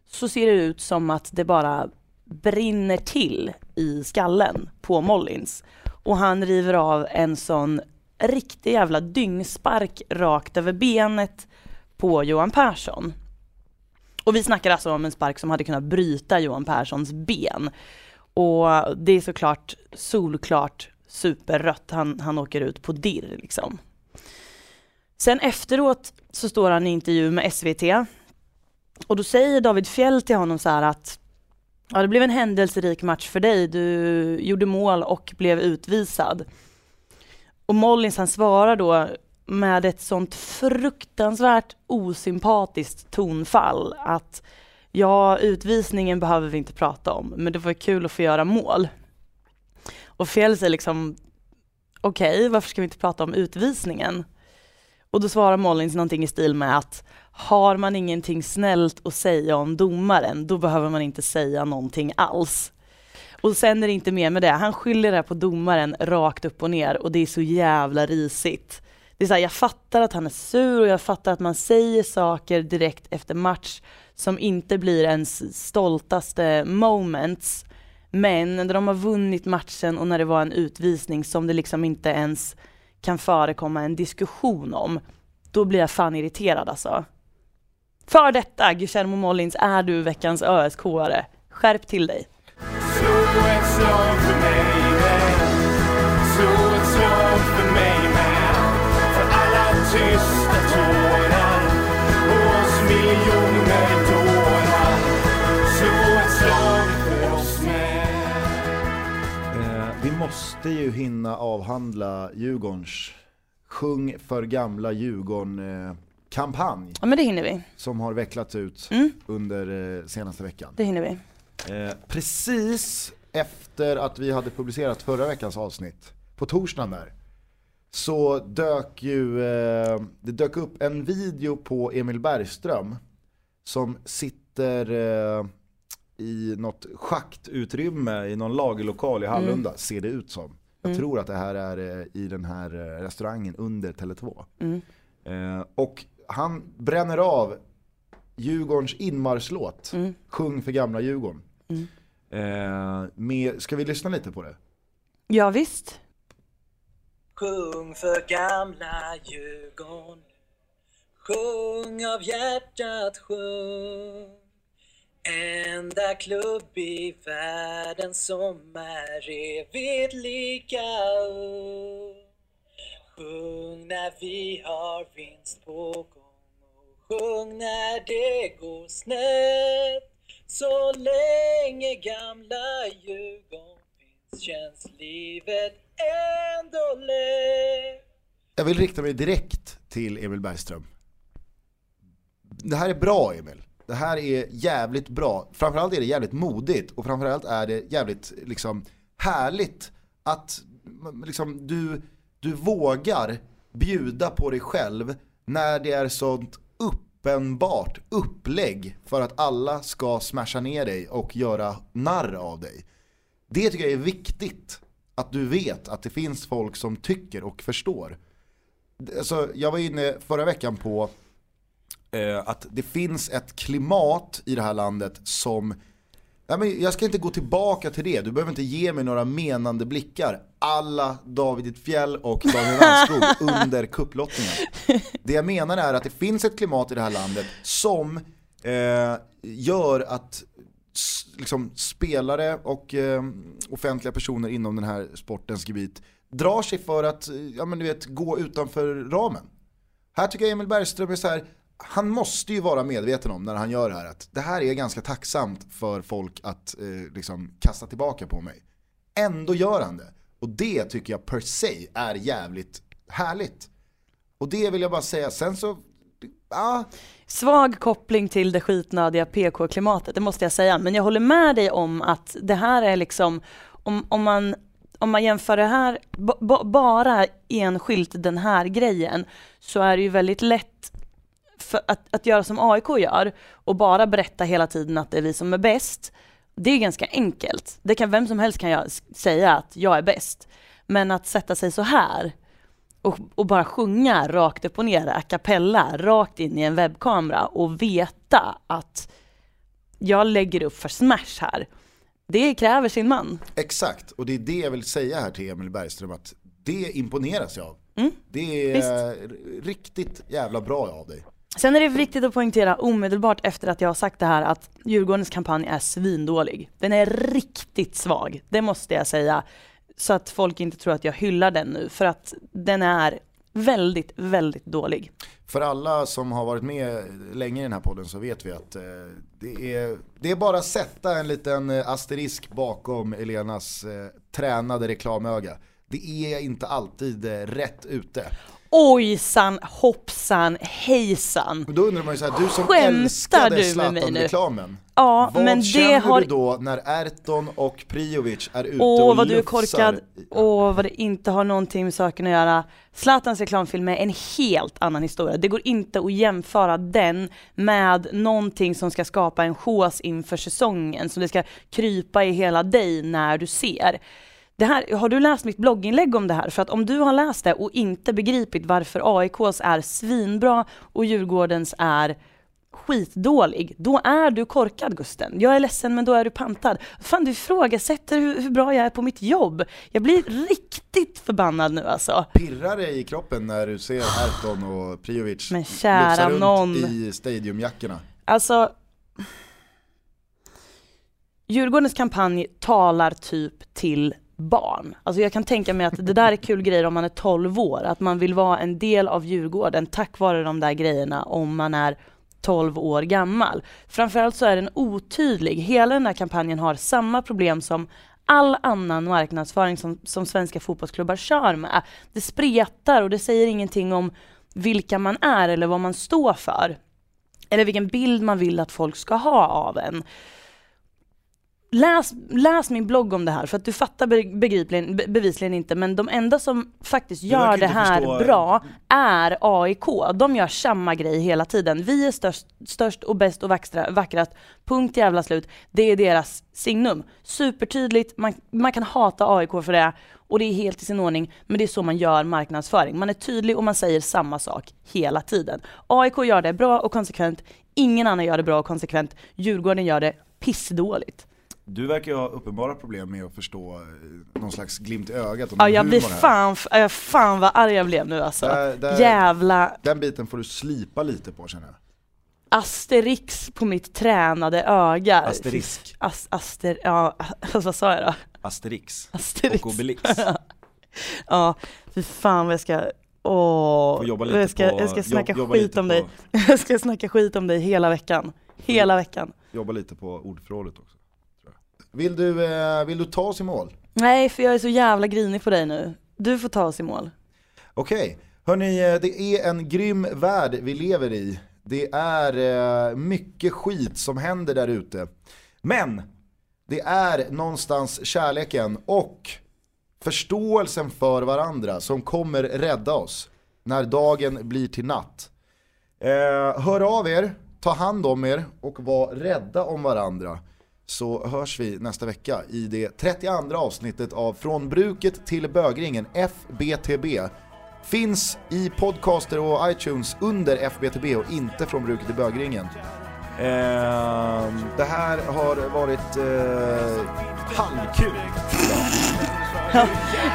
så ser det ut som att det bara brinner till i skallen på Mollins och han river av en sån riktig jävla dyngspark rakt över benet på Johan Persson. Och vi snackar alltså om en spark som hade kunnat bryta Johan Perssons ben. Och det är såklart solklart superrött. Han, han åker ut på dirr liksom. Sen efteråt så står han i intervju med SVT och då säger David Fjell till honom så här att ja, det blev en händelserik match för dig. Du gjorde mål och blev utvisad. Och Mollins han svarar då med ett sånt fruktansvärt osympatiskt tonfall att ja, utvisningen behöver vi inte prata om, men det var kul att få göra mål. Och Fjell säger liksom, okej, varför ska vi inte prata om utvisningen? Och då svarar Mollins någonting i stil med att har man ingenting snällt att säga om domaren, då behöver man inte säga någonting alls. Och sen är det inte mer med det, han skyller det här på domaren rakt upp och ner och det är så jävla risigt. Det är så här, jag fattar att han är sur och jag fattar att man säger saker direkt efter match som inte blir ens stoltaste moments. Men när de har vunnit matchen och när det var en utvisning som det liksom inte ens kan förekomma en diskussion om, då blir jag fan irriterad alltså. För detta, Guillermo Mollins, är du veckans ÖSK-are. Skärp till dig. Måste ju hinna avhandla Djurgårdens Sjung för gamla Djurgården-kampanj Ja men det hinner vi. som har vecklats ut Mm. under eh, senaste veckan. Det hinner vi. Eh, precis efter att vi hade publicerat förra veckans avsnitt, på torsdagen där, så dök ju, eh, det dök upp en video på Emil Bergström som sitter eh, i något schaktutrymme i någon lagerlokal i Hallunda, ser det ut som. Jag tror att det här är eh, i den här eh, restaurangen under Tele2. Mm. Eh, och han bränner av Djurgårdens inmarschlåt, Mm. Sjung för gamla Djurgården. Mm. Eh, med, ska vi lyssna lite på det? Ja visst. Sjung för gamla Djurgården Sjung av hjärtat, sjung Enda klubb i världen som är evigt lika ung Sjung när vi har vinst på gång och sjung när det går snett Så länge gamla Djurgården finns känns livet ändå lätt Jag vill rikta mig direkt till Emil Bergström. Det här är bra Emil. Det här är jävligt bra. Framförallt är det jävligt modigt och framförallt är det jävligt liksom, härligt att liksom, du, du vågar bjuda på dig själv när det är sånt uppenbart upplägg för att alla ska smasha ner dig och göra narr av dig. Det tycker jag är viktigt. Att du vet att det finns folk som tycker och förstår. Alltså, jag var inne förra veckan på eh, att det finns ett klimat i det här landet som Nej, men jag ska inte gå tillbaka till det, du behöver inte ge mig några menande blickar alla David Fjäll och Daniel Randskog under kupplottningen. Det jag menar är att det finns ett klimat i det här landet som eh, gör att liksom, spelare och eh, offentliga personer inom den här sportens gebit drar sig för att eh, ja, men du vet, gå utanför ramen. Här tycker jag Emil Bergström är så här, han måste ju vara medveten om när han gör det här att det här är ganska tacksamt för folk att eh, liksom kasta tillbaka på mig. Ändå gör han det. Och det tycker jag per se är jävligt härligt. Och det vill jag bara säga, sen så, ah. Svag koppling till det skitnödiga PK-klimatet, det måste jag säga. Men jag håller med dig om att det här är liksom, om, om, man, om man jämför det här, bara enskilt den här grejen, så är det ju väldigt lätt att, att göra som AIK gör och bara berätta hela tiden att det är vi som är bäst. Det är ganska enkelt. Det kan vem som helst kan jag säga att jag är bäst. Men att sätta sig så här och, och bara sjunga rakt upp och ner, a cappella, rakt in i en webbkamera och veta att jag lägger upp för smash här. Det kräver sin man. exakt. Och det är det jag vill säga här till Emil Bergström att det imponeras jag av. Mm, Det är riktigt jävla bra av dig. Sen är det viktigt att poängtera omedelbart efter att jag har sagt det här att Djurgårdens kampanj är svindålig. Den är riktigt svag, det måste jag säga. Så att folk inte tror att jag hyllar den nu, för att den är väldigt, väldigt dålig. För alla som har varit med länge i den här podden så vet vi att eh, det, är, det är bara att sätta en liten eh, asterisk bakom Elenas eh, tränade reklamöga. Det är inte alltid eh, rätt ute. Ojsan, hoppsan, hejsan. Och då undrar man ju så här, du som Skämtar älskade? Zlatan-reklamen. Ja, vad men det känner har... du då när Erton och Priovic är ute Åh och vad du är korkad, åh vad det inte har någonting med saken att göra. Zlatans reklamfilm är en helt annan historia. Det går inte att jämföra den med någonting som ska skapa en chans inför säsongen, som det ska krypa i hela dig när du ser. Det här, har du läst mitt blogginlägg om det här? För att om du har läst det och inte begripit varför AIKs är svinbra och Djurgårdens är skitdålig, då är du korkad Gusten. Jag är ledsen men då är du pantad. Fan du ifrågasätter hur, hur bra jag är på mitt jobb. Jag blir riktigt förbannad nu alltså. Pirrar det i kroppen när du ser Erton och Priovic Men kära runt nån. i stadiumjackorna? Alltså, Djurgårdens kampanj talar typ till barn. Alltså jag kan tänka mig att det där är kul grejer om man är 12 år, att man vill vara en del av Djurgården tack vare de där grejerna om man är 12 år gammal. Framförallt så är den otydlig. Hela den här kampanjen har samma problem som all annan marknadsföring som, som svenska fotbollsklubbar kör med. Det spretar och det säger ingenting om vilka man är eller vad man står för. Eller vilken bild man vill att folk ska ha av en. Läs, läs min blogg om det här för att du fattar be- begripligen, be, bevisligen inte men de enda som faktiskt gör det här förstå- bra är AIK. De gör samma grej hela tiden. Vi är störst, störst och bäst och vackra, vackrast. Punkt jävla slut. Det är deras signum. Supertydligt, man, man kan hata AIK för det och det är helt i sin ordning men det är så man gör marknadsföring. Man är tydlig och man säger samma sak hela tiden. AIK gör det bra och konsekvent. Ingen annan gör det bra och konsekvent. Djurgården gör det pissdåligt. Du verkar ju ha uppenbara problem med att förstå eh, någon slags glimt i ögat och Ja, jag blir här. fan, fan vad arg jag blev nu alltså. Där- där- Jävla Den biten får du slipa lite på känner jag. asterix på mitt tränade öga. Asterisk. As, aster, ja, vad sa jag då? Asterix. Asterix. Och Obelix. ja, fy fan vad jag ska, åh, Får jobba lite jag ska, på- jag ska snacka jobb- skit om på- dig. Jag ska snacka skit om dig hela veckan. Hela veckan. Jobba lite på ordförrådet också. Vill du, eh, vill du ta oss i mål? Nej, för jag är så jävla grinig på dig nu. Du får ta oss i mål. Okej, hörni, eh, det är en grym värld vi lever i. Det är eh, mycket skit som händer där ute. Men det är någonstans kärleken och förståelsen för varandra som kommer rädda oss när dagen blir till natt. Eh, hör av er, ta hand om er och var rädda om varandra. Så hörs vi nästa vecka i det 32 avsnittet av Från bruket till bögringen, FBTB. Finns i podcaster och iTunes under FBTB och inte Från bruket till bögringen. Eh, det här har varit eh, halvkul.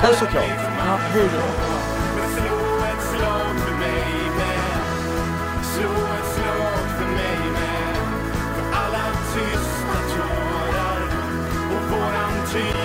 Puss och kram. see.